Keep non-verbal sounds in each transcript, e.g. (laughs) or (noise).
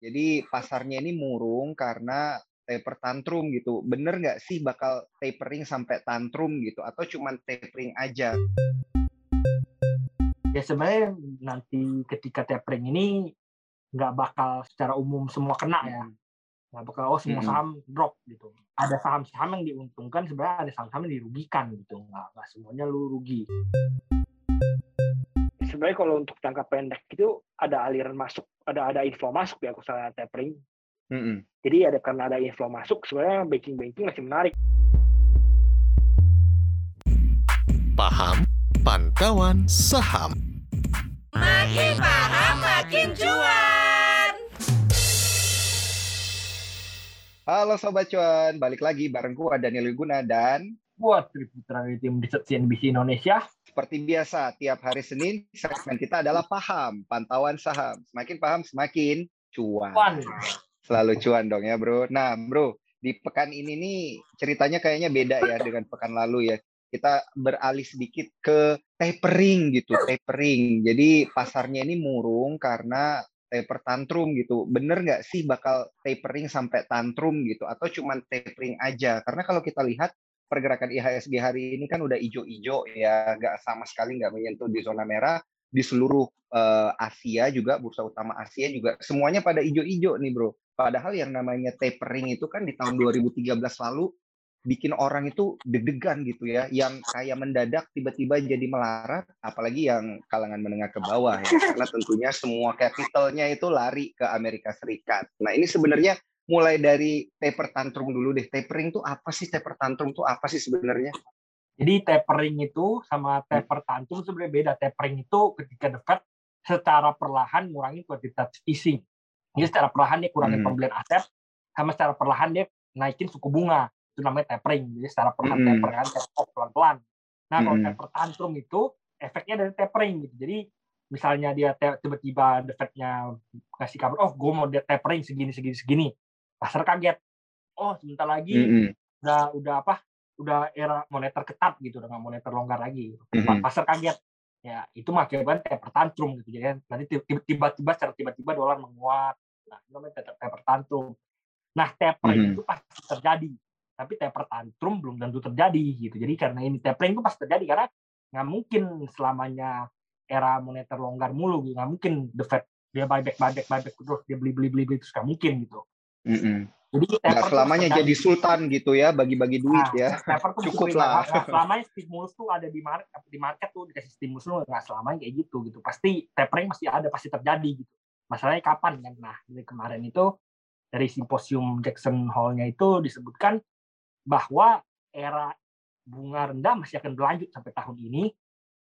Jadi pasarnya ini murung karena taper tantrum gitu. Bener nggak sih bakal tapering sampai tantrum gitu atau cuman tapering aja? Ya sebenarnya nanti ketika tapering ini nggak bakal secara umum semua kena ya. Nggak bakal oh semua Hmm. saham drop gitu. Ada saham-saham yang diuntungkan sebenarnya ada saham-saham yang dirugikan gitu. Nggak, nggak semuanya lu rugi. Sebenarnya kalau untuk jangka pendek itu ada aliran masuk, ada ada inflow masuk ya kalau misalnya tapering. Mm-mm. Jadi ada karena ada inflow masuk, sebenarnya banking banking masih menarik. Paham Pantauan Saham. Makin paham makin cuan. Halo Sobat Cuan, balik lagi bareng gua Daniel Wiguna dan Buat Triputra dari tim riset CNBC Indonesia, seperti biasa tiap hari Senin segmen kita adalah paham, pantauan saham. Semakin paham semakin cuan. Pan. Selalu cuan dong ya, Bro. Nah, Bro, di pekan ini nih ceritanya kayaknya beda ya dengan pekan lalu ya. Kita beralih sedikit ke tapering gitu, tapering. Jadi pasarnya ini murung karena taper tantrum gitu. Bener nggak sih bakal tapering sampai tantrum gitu atau cuman tapering aja? Karena kalau kita lihat pergerakan IHSG hari ini kan udah ijo-ijo ya, nggak sama sekali nggak menyentuh di zona merah di seluruh eh, Asia juga bursa utama Asia juga semuanya pada ijo-ijo nih bro. Padahal yang namanya tapering itu kan di tahun 2013 lalu bikin orang itu deg-degan gitu ya, yang kayak mendadak tiba-tiba jadi melarat, apalagi yang kalangan menengah ke bawah ya, karena tentunya semua capitalnya itu lari ke Amerika Serikat. Nah ini sebenarnya mulai dari taper tantrum dulu deh. Tapering tuh apa sih? Taper tantrum tuh apa sih sebenarnya? Jadi tapering itu sama taper tantrum sebenarnya beda. Tapering itu ketika the Fed secara perlahan ngurangi kuantitatif easing. Jadi secara perlahan dia kurangin Hmm. pembelian aset, sama secara perlahan dia naikin suku bunga. Itu namanya tapering. Jadi secara perlahan Hmm. taper kan pelan-pelan. Nah kalau Hmm. taper tantrum itu efeknya dari tapering gitu. Jadi misalnya dia tiba-tiba the Fed-nya ngasih kabar, oh gue mau dia tapering segini segini segini, pasar kaget. Oh sebentar lagi Mm-mm. udah udah apa udah era moneter ketat gitu dengan moneter longgar lagi gitu. Mhm. pasar kaget ya itu mengakibatkan taper tantrum gitu jadi nanti tiba- tiba-tiba secara tiba-tiba dolar menguat nah itu namanya taper, taper tantrum nah tapering Mhm. itu pasti terjadi tapi taper tantrum belum tentu terjadi gitu jadi karena ini tapering itu pasti terjadi karena nggak mungkin selamanya era moneter longgar mulu gitu. nggak mungkin the Fed dia buyback buyback buyback terus dia beli beli beli beli terus nggak mungkin gitu Mm-mm. jadi Nggak selamanya jadi sultan gitu ya, bagi-bagi duit Nah, ya. Cukup lah. nggak- selamanya stimulus tuh ada di market di market tuh dikasih stimulus tuh nggak selamanya kayak gitu gitu. Pasti tapering masih ada pasti terjadi gitu. Masalahnya kapan kan? Nah ini kemarin itu dari simposium Jackson Hole-nya itu disebutkan bahwa era bunga rendah masih akan berlanjut sampai tahun ini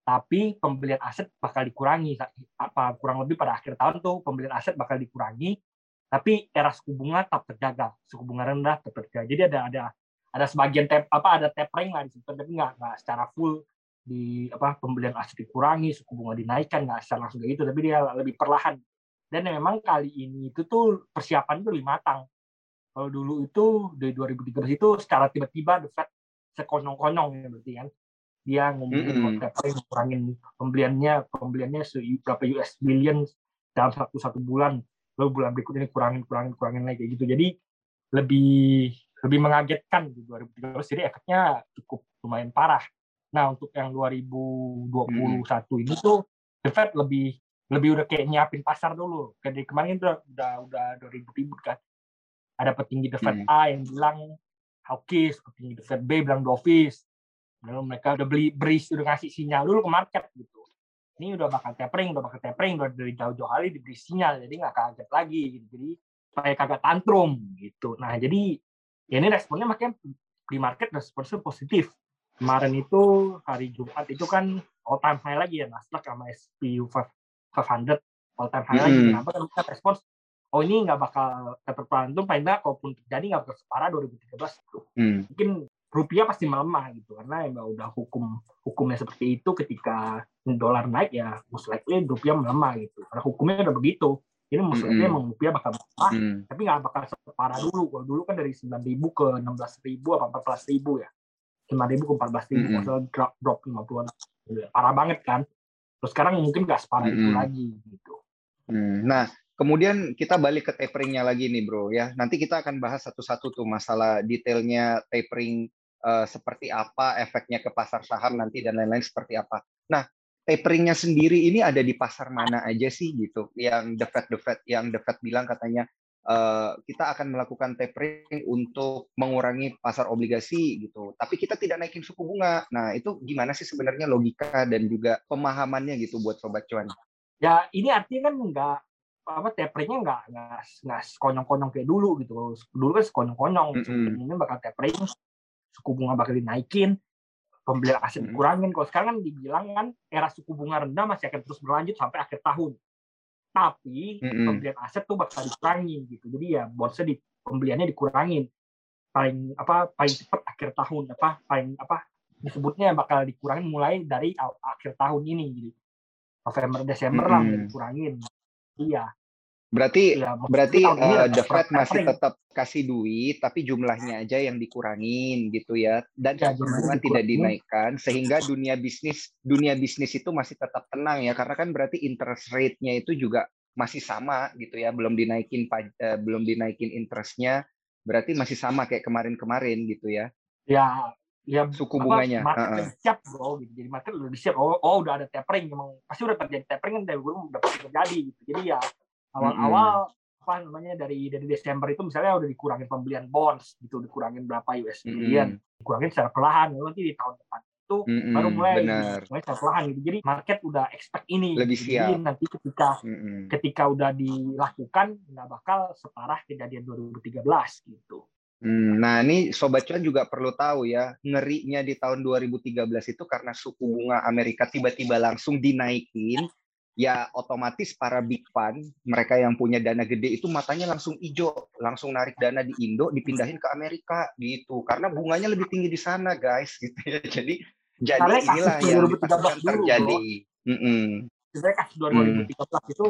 tapi pembelian aset bakal dikurangi. Apa kurang lebih pada akhir tahun tuh pembelian aset bakal dikurangi tapi era suku bunga tetap terjaga suku bunga rendah tetap terjaga. Jadi ada ada ada sebagian tap apa ada tapering lah di situ tapi nggak nggak secara full di apa pembelian aset dikurangi suku bunga dinaikkan nggak secara langsung gitu tapi dia lebih perlahan. Dan memang kali ini itu tuh persiapan itu lebih matang kalau dulu itu dari 2013 itu secara tiba-tiba the Fed sekonyong-konyong ya berarti kan. Dia ngomongin mm kurangin pembeliannya pembeliannya berapa US billion dalam satu satu bulan lalu bulan berikutnya ini kurangin kurangin kurangin lagi kayak gitu. Jadi lebih lebih mengagetkan di 2013 jadi efeknya cukup lumayan parah. Nah untuk yang 2021 ini tuh the Fed lebih lebih udah kayak nyiapin pasar dulu. Kayak dari kemarin udah udah udah 2000 ribut kan. Ada petinggi the Fed Hmm. A yang bilang hawkish petinggi the Fed B bilang dovish. Lalu mereka udah beli beri udah ngasih sinyal dulu ke market gitu ini udah bakal tapering, udah bakal tapering, udah dari jauh-jauh hari diberi sinyal, jadi nggak kaget lagi, gitu. jadi supaya kagak tantrum gitu. Nah jadi ya ini responnya makanya di market responsnya positif. Kemarin itu hari Jumat itu kan all time high lagi ya Nasdaq sama SP 500 all time high lagi. Mm. Kenapa kan kita respons oh ini nggak bakal terperantum, paling nggak kalaupun terjadi nggak bakal separah 2013 gitu Hmm. mungkin rupiah pasti melemah gitu karena emang udah hukum hukumnya seperti itu ketika dolar naik ya most likely rupiah melemah gitu karena hukumnya udah begitu ini most likely Mm-mm. emang rupiah bakal melemah Hmm. tapi nggak bakal separah dulu kalau dulu kan dari 9.000 ke 16.000 apa 14.000 ya 5.000 ke 14.000 Mm-mm. masalah drop drop 50-an parah banget kan terus sekarang mungkin nggak separah itu Mm-mm. lagi gitu Hmm, Nah, kemudian kita balik ke taperingnya lagi nih bro ya. Nanti kita akan bahas satu-satu tuh masalah detailnya tapering uh, seperti apa, efeknya ke pasar saham nanti dan lain-lain seperti apa. Nah, taperingnya sendiri ini ada di pasar mana aja sih gitu? Yang the Fed, the Fed, yang the Fed bilang katanya Uh, kita akan melakukan tapering untuk mengurangi pasar obligasi gitu. Tapi kita tidak naikin suku bunga. Nah, itu gimana sih sebenarnya logika dan juga pemahamannya gitu buat sobat cuan? Ya, ini artinya kan enggak apa taperingnya nggak nggak nggak konyong-konyong kayak dulu gitu dulu kan sekonyong-konyong mm -hmm. ini bakal tapering suku bunga bakal dinaikin pembelian aset dikurangin kalau sekarang kan dibilang kan era suku bunga rendah masih akan terus berlanjut sampai akhir tahun. Tapi mm-hmm. pembelian aset tuh bakal dikurangi gitu. Jadi ya bonusnya di pembeliannya dikurangin. Paling apa paling cepat akhir tahun apa paling apa disebutnya bakal dikurangin mulai dari akhir tahun ini jadi November Desember mm-hmm. lah dikurangin. Iya Berarti ya, berarti uh, the Fed masih tetap kasih duit tapi jumlahnya aja yang dikurangin gitu ya dan ya, tidak dinaikkan sehingga dunia bisnis dunia bisnis itu masih tetap tenang ya karena kan berarti interest rate-nya itu juga masih sama gitu ya belum dinaikin uh, belum dinaikin interestnya berarti masih sama kayak kemarin-kemarin gitu ya. Ya ya suku bunganya. Market uh -uh. siap bro gitu. Jadi market udah siap. Oh, oh udah ada tapering memang pasti udah terjadi tapering kan dari udah pasti terjadi gitu. Jadi ya awal-awal mm-hmm. apa namanya dari dari Desember itu misalnya udah dikurangin pembelian bonds gitu dikurangin berapa US billion mm-hmm. dikurangin secara perlahan lalu nanti di tahun depan itu mm-hmm. baru mulai Benar. mulai secara perlahan gitu jadi market udah expect ini lebih siap jadi nanti ketika mm-hmm. ketika udah dilakukan nggak bakal separah kejadian 2013 gitu Hmm, nah ini Sobat Cuan juga perlu tahu ya, ngerinya di tahun 2013 itu karena suku bunga Amerika tiba-tiba langsung dinaikin, ya otomatis para big fund mereka yang punya dana gede itu matanya langsung hijau langsung narik dana di Indo dipindahin ke Amerika gitu karena bunganya lebih tinggi di sana guys (laughs) gitu ya jadi jadi Karena inilah yang terjadi mm -mm. sebenarnya kasus 2013 mm. itu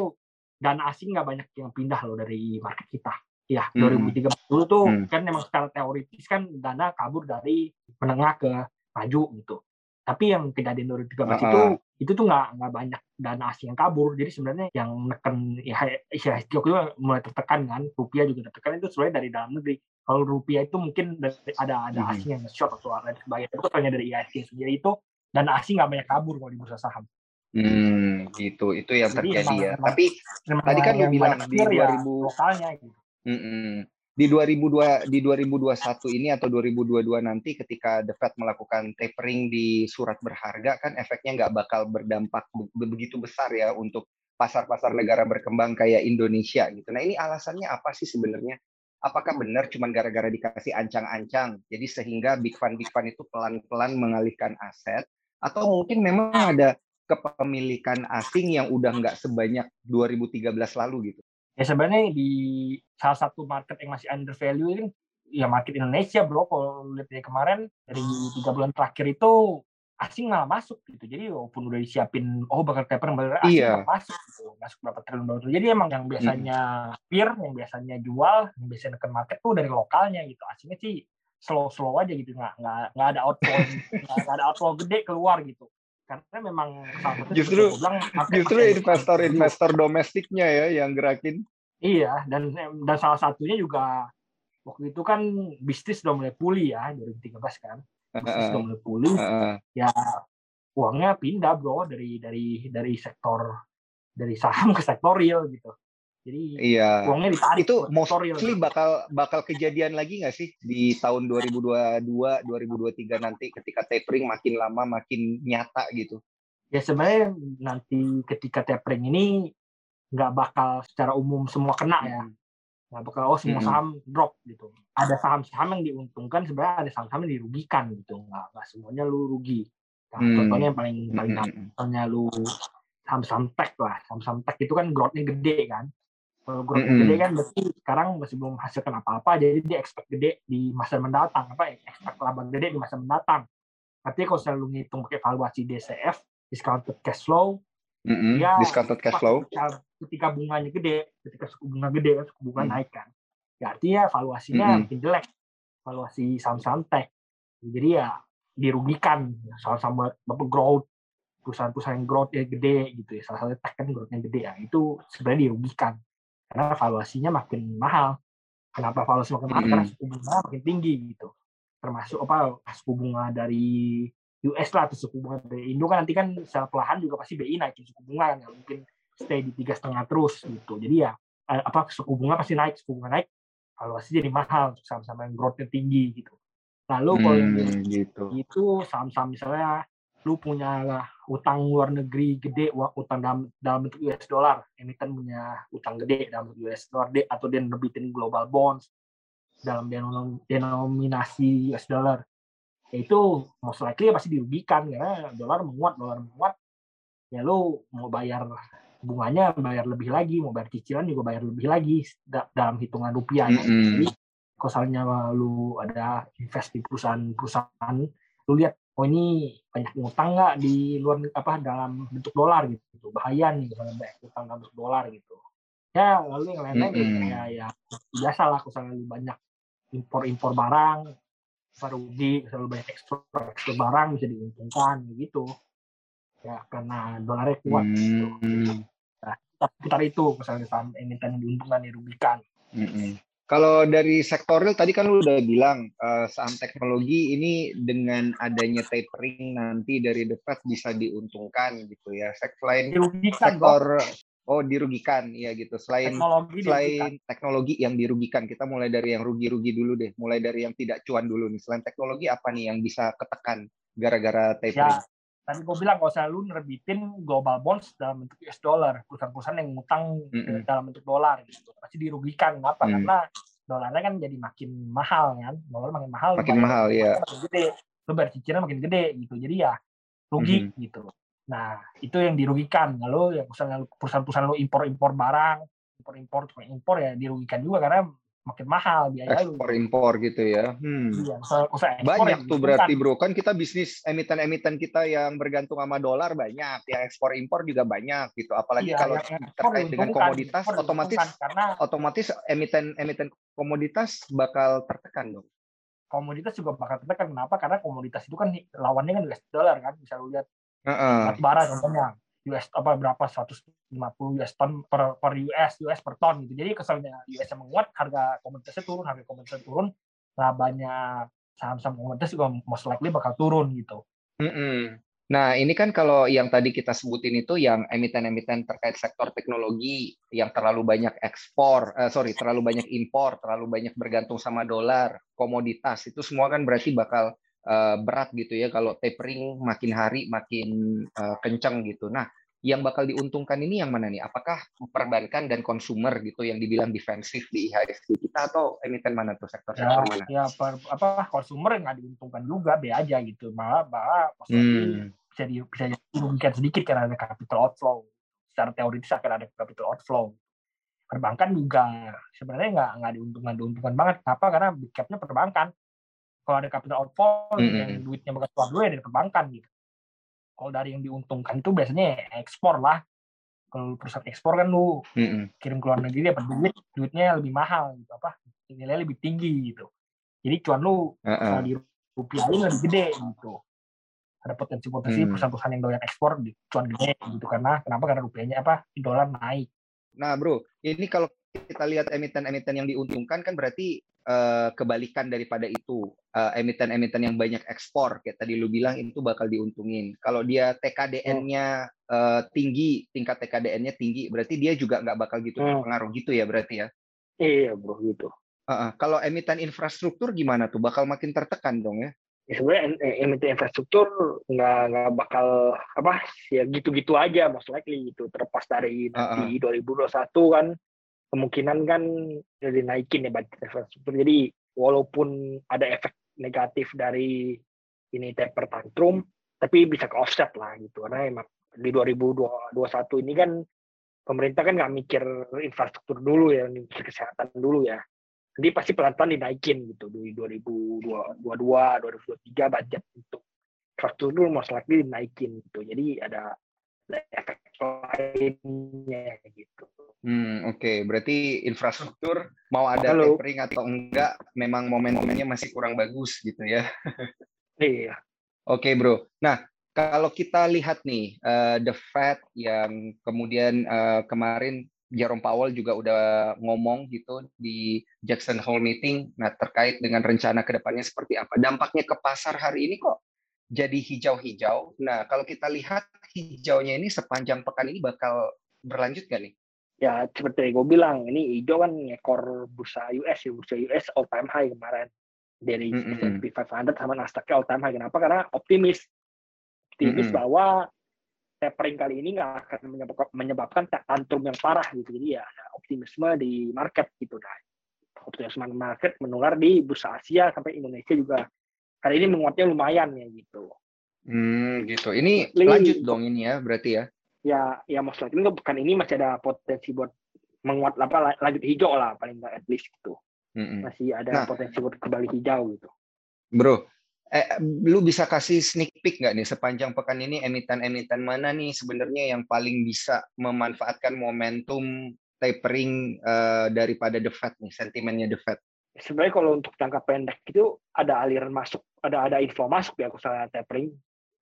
dana asing nggak banyak yang pindah loh dari market kita ya mm. 2013 dulu tuh mm. kan memang secara teoritis kan dana kabur dari menengah ke maju gitu tapi yang kejadian 2013 uh -uh. itu itu tuh nggak nggak banyak dana asing yang kabur jadi sebenarnya yang neken ya ya itu mulai tertekan kan rupiah juga tertekan itu sebenarnya dari dalam negeri kalau rupiah itu mungkin ada ada hmm. asing yang short atau lain sebagainya itu hanya dari IISG sendiri itu dana asing nggak banyak kabur kalau di bursa saham Hmm, gitu. Itu yang terjadi Jadi, ya. Tapi tadi kan lu bilang di 2000 ya, lokalnya gitu. Mm -mm di 2002 di 2021 ini atau 2022 nanti ketika The Fed melakukan tapering di surat berharga kan efeknya nggak bakal berdampak begitu besar ya untuk pasar-pasar negara berkembang kayak Indonesia gitu. Nah ini alasannya apa sih sebenarnya? Apakah benar cuma gara-gara dikasih ancang-ancang, jadi sehingga big fund big fund itu pelan-pelan mengalihkan aset, atau mungkin memang ada kepemilikan asing yang udah nggak sebanyak 2013 lalu gitu? Ya sebenarnya di salah satu market yang masih under value ini ya market Indonesia bro. Kalau lihat dari kemarin dari tiga bulan terakhir itu asing malah masuk gitu. Jadi walaupun udah disiapin oh bakal taper bakal asing iya. masuk gitu. Masuk berapa triliun dolar. Jadi emang yang biasanya hmm. peer yang biasanya jual yang biasanya ke market tuh dari lokalnya gitu. Asingnya sih slow slow aja gitu. Nggak nggak nggak ada outflow (laughs) nggak ada outflow gede keluar gitu karena memang justru bilang, justru investor-investor domestiknya ya yang gerakin. Iya, dan dan salah satunya juga waktu itu kan bisnis udah mulai pulih ya 2013 kan. Bisnis udah mulai pulih. Uh, ya uangnya pindah bro dari dari dari sektor dari saham ke sektor real gitu. Jadi iya. uangnya ditarik. Itu mostly bakal bakal kejadian lagi nggak sih di tahun 2022 2023 nanti ketika tapering makin lama makin nyata gitu? Ya sebenarnya nanti ketika tapering ini nggak bakal secara umum semua kena ya. Hmm. Nggak bakal oh semua saham hmm. drop gitu. Ada saham-saham yang diuntungkan sebenarnya ada saham-saham yang dirugikan gitu. Nggak, nggak semuanya lu rugi. Nah, hmm. Contohnya yang paling paling hmm. contohnya lu saham-saham tech lah. Saham-saham tech itu kan growth-nya gede kan kalau growth mm -hmm. gede kan berarti sekarang masih belum menghasilkan apa-apa, jadi dia expect gede di masa mendatang. Apa expect laba gede di masa mendatang. Artinya kalau selalu ngitung pakai valuasi DCF, discounted cash flow, mm -hmm. ya discounted cash flow. Ketika, bunganya gede, ketika suku bunga gede, kan suku bunga mm. naik kan. Ya artinya valuasinya mm -hmm. makin jelek. Valuasi saham-saham tech. Jadi ya dirugikan saham-saham bapak growth perusahaan-perusahaan yang growth-nya gede gitu ya salah satu tech kan growth-nya gede ya itu sebenarnya dirugikan karena valuasinya makin mahal. Kenapa valuasi makin mahal? Hmm. Karena suku bunga makin tinggi gitu. Termasuk apa suku bunga dari US lah atau suku bunga dari Indo kan nanti kan secara perlahan juga pasti BI naikin suku bunga kan nggak mungkin stay di tiga setengah terus gitu. Jadi ya apa suku bunga pasti naik, suku bunga naik, valuasi jadi mahal untuk saham-saham yang growth-nya tinggi gitu. Lalu kalau Hmm, gitu. itu saham-saham misalnya lu punya utang luar negeri gede utang dalam dalam bentuk US dollar emiten punya utang gede dalam bentuk US dollar atau dia nerbitin global bonds dalam denom- denominasi US dollar ya itu most likely pasti dirugikan karena dolar menguat dolar menguat ya lu mau bayar bunganya bayar lebih lagi mau bayar cicilan juga bayar lebih lagi da- dalam hitungan rupiah ya. Mm-mm. jadi kalau misalnya lu ada invest di perusahaan-perusahaan lu lihat oh ini banyak ngutang nggak di luar apa dalam bentuk dolar gitu bahaya nih kalau banyak ngutang dalam bentuk dolar gitu ya lalu yang lain-lain ya Mm-mm. kayak ya biasa lah kalau misalnya lu banyak impor-impor barang rugi selalu banyak ekspor ekspor barang bisa diuntungkan gitu ya karena dolarnya kuat gitu. Hmm. putar itu misalnya saham emiten diuntungkan dirugikan Mm-mm. Kalau dari sektor real tadi kan lu udah bilang eh, saham teknologi ini dengan adanya tapering nanti dari The Fed bisa diuntungkan gitu ya. Sek- Selain dirugikan sektor oh dirugikan ya gitu. Selain teknologi dirugikan selain teknologi yang dirugikan, kita mulai dari yang rugi-rugi dulu deh. Mulai dari yang tidak cuan dulu nih. Selain teknologi apa nih yang bisa ketekan gara-gara tapering? ya tadi gue bilang kalau saya lu nerbitin global bonds dalam bentuk US dollar perusahaan-perusahaan yang ngutang Mm-mm. dalam bentuk dolar gitu pasti dirugikan kenapa Hmm. karena dolarnya kan jadi makin mahal kan dolar makin mahal Makin mahal, ya. makin gede lu bayar cicilan makin gede gitu jadi ya rugi Mhm. gitu nah itu yang dirugikan lalu yang misalnya lu- perusahaan-perusahaan lu impor-impor barang impor-impor impor ya dirugikan juga karena makin mahal biaya lu Ekspor impor gitu ya. Hmm. Iya, usaha, usaha ekspor Banyak yang tuh berarti bro, kan kita bisnis emiten-emiten kita yang bergantung sama dolar banyak, yang ekspor impor juga banyak gitu. Apalagi Iya, kalau terkait dengan komoditas, otomatis karena otomatis emiten-emiten komoditas bakal tertekan dong. komoditas juga bakal tertekan kenapa karena komoditas itu kan lawannya kan US dollar kan bisa lu lihat Heeh. batu bara contohnya US apa berapa? 150 US ton per, per US US per ton gitu. Jadi kesannya US yang menguat harga komoditasnya turun harga komoditasnya turun labanya saham-saham komoditas juga most likely bakal turun gitu. Mm-mm. Nah, ini kan kalau yang tadi kita sebutin itu yang emiten-emiten terkait sektor teknologi yang terlalu banyak ekspor, eh, sorry, terlalu banyak impor, terlalu banyak bergantung sama dolar, komoditas, itu semua kan berarti bakal berat gitu ya kalau tapering makin hari makin eh, kencang gitu. Nah, yang bakal diuntungkan ini yang mana nih? Apakah perbankan dan konsumer gitu yang dibilang defensif di IHSG kita atau emiten mana tuh ya sektor-sektor mana? ya per, apa konsumer nggak diuntungkan juga be aja gitu malah malah Hmm. bisa di, bisa dirugikan sedikit karena ada capital outflow. Secara teoritis akan ada capital outflow. Perbankan juga sebenarnya nggak nggak diuntungkan diuntungkan banget. Kenapa? Karena big capnya perbankan. Kalau ada capital outflow Mm-mm. yang duitnya bakal keluar dulu ya dari perbankan gitu. Kalau dari yang diuntungkan itu biasanya ya ekspor lah. Kalau perusahaan ekspor kan lu Mm-mm. kirim ke luar negeri apa duit duitnya lebih mahal gitu apa nilainya lebih tinggi gitu. Jadi cuan lu Heeh. kalau di rupiahin lebih gede gitu ada potensi-potensi Hmm. perusahaan-perusahaan yang doyan ekspor di cuan gede gitu karena kenapa karena rupiahnya apa dolar naik Nah, bro, ini kalau kita lihat emiten-emiten yang diuntungkan kan berarti eh, kebalikan daripada itu. Eh, emiten-emiten yang banyak ekspor, kayak tadi lu bilang itu bakal diuntungin. Kalau dia TKDN-nya eh, tinggi, tingkat TKDN-nya tinggi, berarti dia juga nggak bakal gitu Hmm. terpengaruh gitu ya berarti ya. Iya bro gitu. Heeh. Kalau emiten infrastruktur gimana tuh? Bakal makin tertekan dong ya? Ya, sebenarnya em- em- emiten infrastruktur nggak nggak bakal apa ya gitu-gitu aja most likely gitu terlepas dari nanti 2021 kan kemungkinan kan jadi naikin ya budget infrastruktur. Jadi walaupun ada efek negatif dari ini taper tantrum tapi bisa ke offset lah gitu. Karena emang di 2021 ini kan pemerintah kan nggak mikir infrastruktur dulu ya mikir kesehatan dulu ya. Jadi pasti pelan-pelan dinaikin gitu di 2022 2023 budget untuk infrastruktur most likely dinaikin gitu. Jadi ada efek lainnya gitu Hmm, oke. Berarti infrastruktur mau ada Halo. tapering atau enggak, memang momen-momennya masih kurang bagus gitu ya. iya Oke, bro. Nah, kalau kita lihat nih, eh, The Fed yang kemudian eh, kemarin Jerome Powell juga udah ngomong gitu di Jackson Hole meeting nah terkait dengan rencana ke depannya seperti apa dampaknya ke pasar hari ini kok jadi hijau-hijau nah kalau kita lihat hijaunya ini sepanjang pekan ini bakal berlanjut gak nih ya seperti gue bilang ini hijau kan ekor bursa US ya bursa US all time high kemarin dari mm -hmm. S&P 500 sama Nasdaq all time high kenapa karena optimis optimis mm -hmm. bahwa tapering kali ini nggak akan menyebabkan tantrum yang parah gitu. Jadi ya ada optimisme di market gitu. Nah, optimisme market menular di bursa Asia sampai Indonesia juga hari ini menguatnya lumayan ya gitu. Hmm, gitu. Ini lanjut dong ini ya berarti ya? Ya, ya most likely bukan ini masih ada potensi buat menguat apa lanjut hijau lah paling nggak at least gitu. Mm -hmm. Masih ada nah, potensi buat kembali hijau gitu. Bro, eh, lu bisa kasih sneak peek nggak nih sepanjang pekan ini emiten-emiten mana nih sebenarnya yang paling bisa memanfaatkan momentum tapering uh, daripada the Fed nih sentimennya the Fed? Sebenarnya kalau untuk jangka pendek itu ada aliran masuk, ada ada inflow masuk ya kalau saya tapering.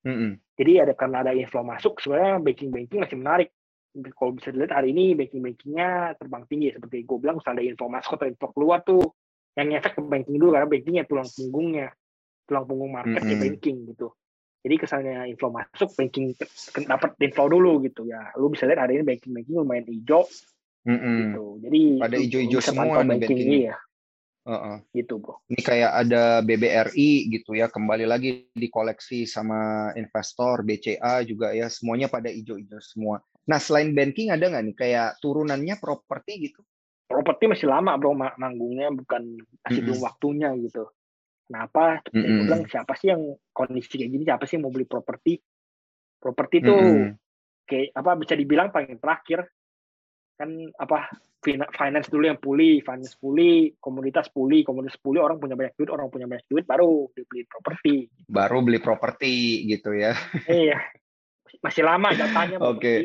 Mm -hmm. Jadi ada karena ada inflow masuk, sebenarnya banking banking masih menarik. Kalau bisa dilihat hari ini banking bankingnya terbang tinggi seperti gue bilang, ada inflow masuk atau inflow keluar tuh yang efek ke banking dulu karena bankingnya tulang punggungnya tulang punggung market mm -hmm. banking gitu. Jadi kesannya inflow masuk, banking dapat inflow dulu gitu ya. Lu bisa lihat hari ini banking banking lumayan hijau. Mm -hmm. gitu. Jadi pada hijau-hijau semua banking. banking. Ya. Uh-uh. gitu bro. Ini kayak ada BBRI gitu ya, kembali lagi di koleksi sama investor, BCA juga ya, semuanya pada hijau-hijau semua. Nah selain banking ada nggak nih kayak turunannya properti gitu? Properti masih lama bro manggungnya, bukan masih mm -hmm. belum waktunya gitu. Kenapa? Mm -hmm. bilang siapa sih yang kondisi kayak gini? Siapa sih yang mau beli properti? Properti itu mm -hmm. kayak apa bisa dibilang paling terakhir kan apa finance dulu yang pulih, finance pulih, komunitas pulih, komunitas pulih orang punya banyak duit, orang punya banyak duit baru beli properti. Baru beli properti gitu ya. Iya. Masih lama datanya. (laughs) Oke. Okay.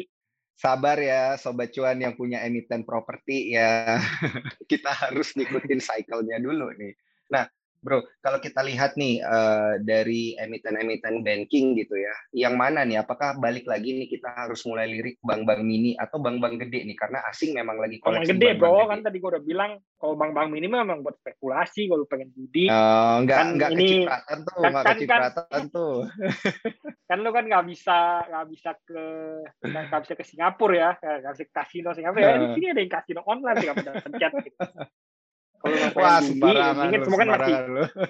Sabar ya sobat cuan yang punya emiten properti ya. (laughs) Kita harus ngikutin cycle-nya dulu nih. Nah, Bro, kalau kita lihat nih uh, dari emiten-emiten banking gitu ya, yang mana nih? Apakah balik lagi nih kita harus mulai lirik bank-bank mini atau bank-bank gede nih? Karena asing memang lagi koleksi bank gede, bro. Gede. Kan tadi gue udah bilang kalau bank-bank mini memang buat spekulasi kalau pengen judi. Uh, enggak, kan enggak ini, kecipratan tuh, kan, enggak kan, kecipratan kan, tuh. (laughs) kan lu kan nggak bisa nggak bisa ke nggak bisa ke Singapura ya, nggak bisa ke kasino Singapura. Uh. Ya, di sini ada yang kasino online tinggal pencet gitu. (laughs) Kalau Wah, sembarangan ini semua kan masih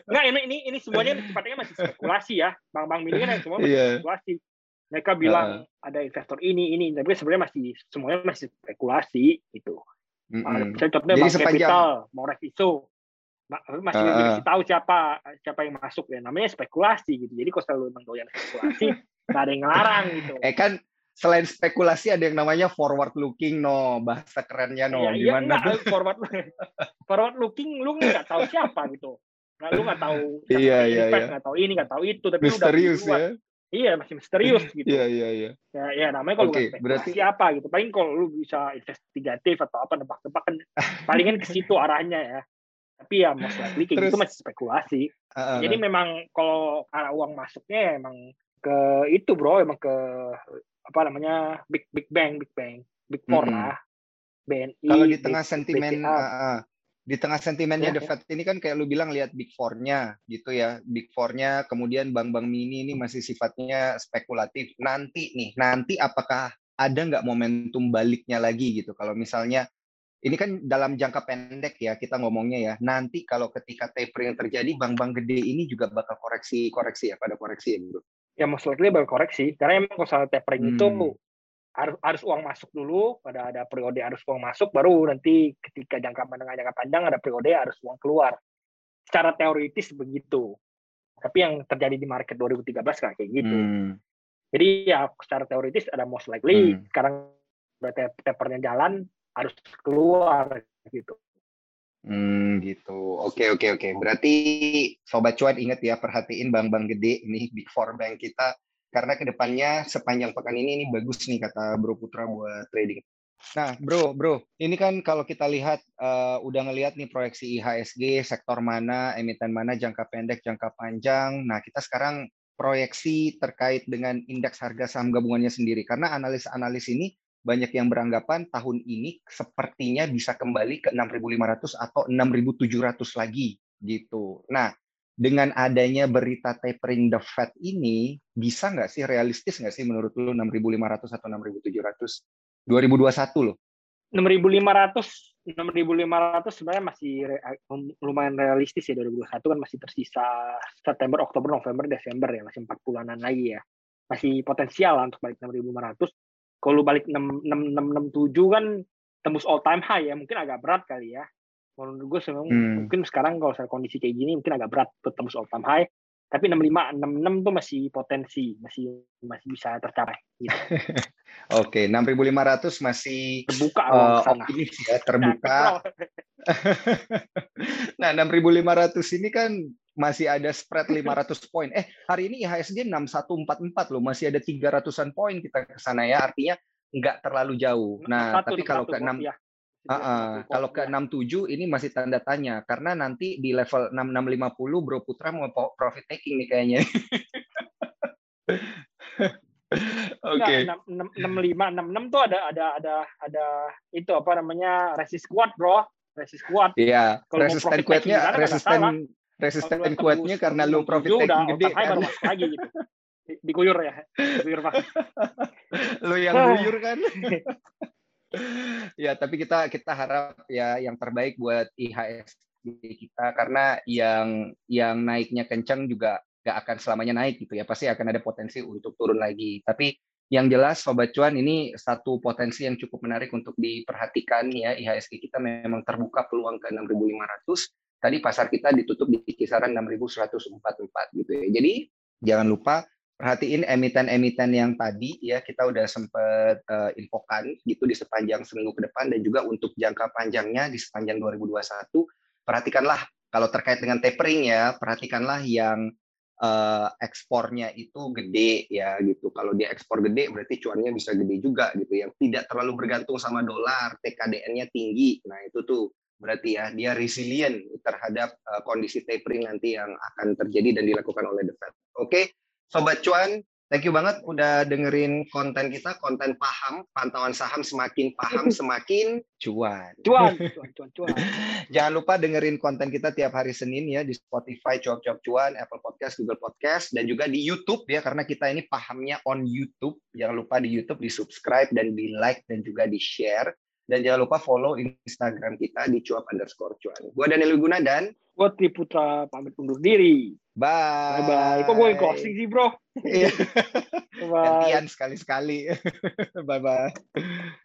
Enggak, (laughs) ini ini ini semuanya sifatnya masih spekulasi ya. Bang-bang mini kan semua masih yeah. spekulasi. Mereka bilang uh. ada investor ini ini, tapi sebenarnya masih semuanya masih spekulasi itu. Mm -hmm. Misalnya contohnya Jadi Bank sepanjang... Capital, mau reviso, masih uh. tahu siapa siapa yang masuk ya. Namanya spekulasi gitu. Jadi kalau selalu memang doyan spekulasi, (laughs) nggak ada yang ngelarang gitu. Eh kan selain spekulasi ada yang namanya forward looking no. Bahasa kerennya no. Ya, gimana iya, forward (laughs) forward looking lu nggak tahu siapa gitu. Nggak lu nggak tahu (laughs) iya iya iya. nggak tahu ini nggak tahu itu tapi misterius udah ya? Iya masih misterius (laughs) gitu. Iya iya iya. Ya, ya namanya kalau okay, berarti siapa gitu. Paling kalau lu bisa investigatif atau apa nebak-nebak kan palingan ke situ arahnya ya. Tapi ya most likely kayak gitu masih spekulasi. Uh, uh, jadi memang kalau arah uang masuknya ya emang ke itu bro. Emang ke apa namanya big big bang big bang big four hmm. lah. BNI kalau di tengah sentimen uh, di tengah sentimennya ya, The Fed ini kan kayak lu bilang lihat big four-nya gitu ya. Big four-nya kemudian bank-bank mini ini masih sifatnya spekulatif. Nanti nih nanti apakah ada nggak momentum baliknya lagi gitu? Kalau misalnya ini kan dalam jangka pendek ya kita ngomongnya ya. Nanti kalau ketika tapering terjadi bank-bank gede ini juga bakal koreksi koreksi ya pada koreksi ya bro ya most likely koreksi karena emang kalau tapering hmm. itu harus harus uang masuk dulu pada ada periode harus uang masuk baru nanti ketika jangka menengah jangka panjang ada periode harus uang keluar secara teoritis begitu tapi yang terjadi di market 2013 kan kayak gitu hmm. jadi ya secara teoritis ada most likely hmm. sekarang tapernya jalan harus keluar gitu Hmm, gitu. Oke, oke, oke. Berarti sobat cuan ingat ya perhatiin bank-bank gede ini big four bank kita karena ke depannya sepanjang pekan ini ini bagus nih kata Bro Putra buat trading. Nah, Bro, Bro, ini kan kalau kita lihat uh, udah ngelihat nih proyeksi IHSG sektor mana, emiten mana, jangka pendek, jangka panjang. Nah, kita sekarang proyeksi terkait dengan indeks harga saham gabungannya sendiri karena analis-analis ini banyak yang beranggapan tahun ini sepertinya bisa kembali ke 6.500 atau 6.700 lagi gitu. Nah, dengan adanya berita tapering the Fed ini, bisa nggak sih realistis nggak sih menurut lu 6.500 atau 6.700 2021 loh? 6.500 6.500 sebenarnya masih re, lumayan realistis ya 2021 kan masih tersisa September, Oktober, November, Desember ya masih 4 bulanan lagi ya masih potensial lah untuk balik 6.500 kalau balik 6.667 kan tembus all time high ya mungkin agak berat kali ya menurut gue sebenarnya hmm. mungkin sekarang kalau saya kondisi kayak gini mungkin agak berat untuk tembus all time high tapi 65 66 tuh masih potensi masih masih bisa tercapai gitu. (laughs) Oke, okay, 6.500 masih terbuka uh, optimis ya, terbuka. (laughs) nah, 6.500 ini kan masih ada spread 500 (laughs) poin. Eh, hari ini IHSG 6144 loh, masih ada 300-an poin kita ke sana ya. Artinya nggak terlalu jauh. Nah, tapi kalau ke 6 ya. Uh, uh, kalau ke 67 ini masih tanda tanya karena nanti di level 6650 Bro Putra mau profit taking nih kayaknya. (laughs) Oke. Okay. 65 66 tuh ada ada ada ada itu apa namanya resist kuat, Bro. Resist kuat. Iya, resisten kuatnya resisten resisten kuatnya karena lu profit taking gede kan. Baru lagi gitu. Diguyur ya. Diguyur Pak. (laughs) lu yang guyur kan. (laughs) ya tapi kita kita harap ya yang terbaik buat IHS kita karena yang yang naiknya kencang juga nggak akan selamanya naik gitu ya pasti akan ada potensi untuk turun lagi tapi yang jelas sobat cuan ini satu potensi yang cukup menarik untuk diperhatikan ya IHSG kita memang terbuka peluang ke 6.500 tadi pasar kita ditutup di kisaran 6.144 gitu ya. Jadi jangan lupa perhatiin emiten-emiten yang tadi ya kita udah sempat uh, infokan gitu di sepanjang seminggu ke depan dan juga untuk jangka panjangnya di sepanjang 2021 perhatikanlah kalau terkait dengan tapering ya perhatikanlah yang uh, ekspornya itu gede ya gitu. Kalau dia ekspor gede berarti cuannya bisa gede juga gitu yang tidak terlalu bergantung sama dolar TKDN-nya tinggi. Nah itu tuh berarti ya dia resilient terhadap uh, kondisi tapering nanti yang akan terjadi dan dilakukan oleh the Fed oke okay? Sobat Cuan, thank you banget udah dengerin konten kita, konten paham, pantauan saham semakin paham (laughs) semakin cuan. Cuan, cuan, cuan, cuan. Jangan lupa dengerin konten kita tiap hari Senin ya di Spotify, Cuap Cuap Cuan, Apple Podcast, Google Podcast, dan juga di YouTube ya karena kita ini pahamnya on YouTube. Jangan lupa di YouTube di subscribe dan di like dan juga di share. Dan jangan lupa follow Instagram kita di cuap underscore cuan. Gua Daniel Guna dan Gue Triputra pamit undur diri. Bye. Bye. Kok gue closing sih bro? Iya. (laughs) Gantian sekali-sekali. (laughs) Bye-bye.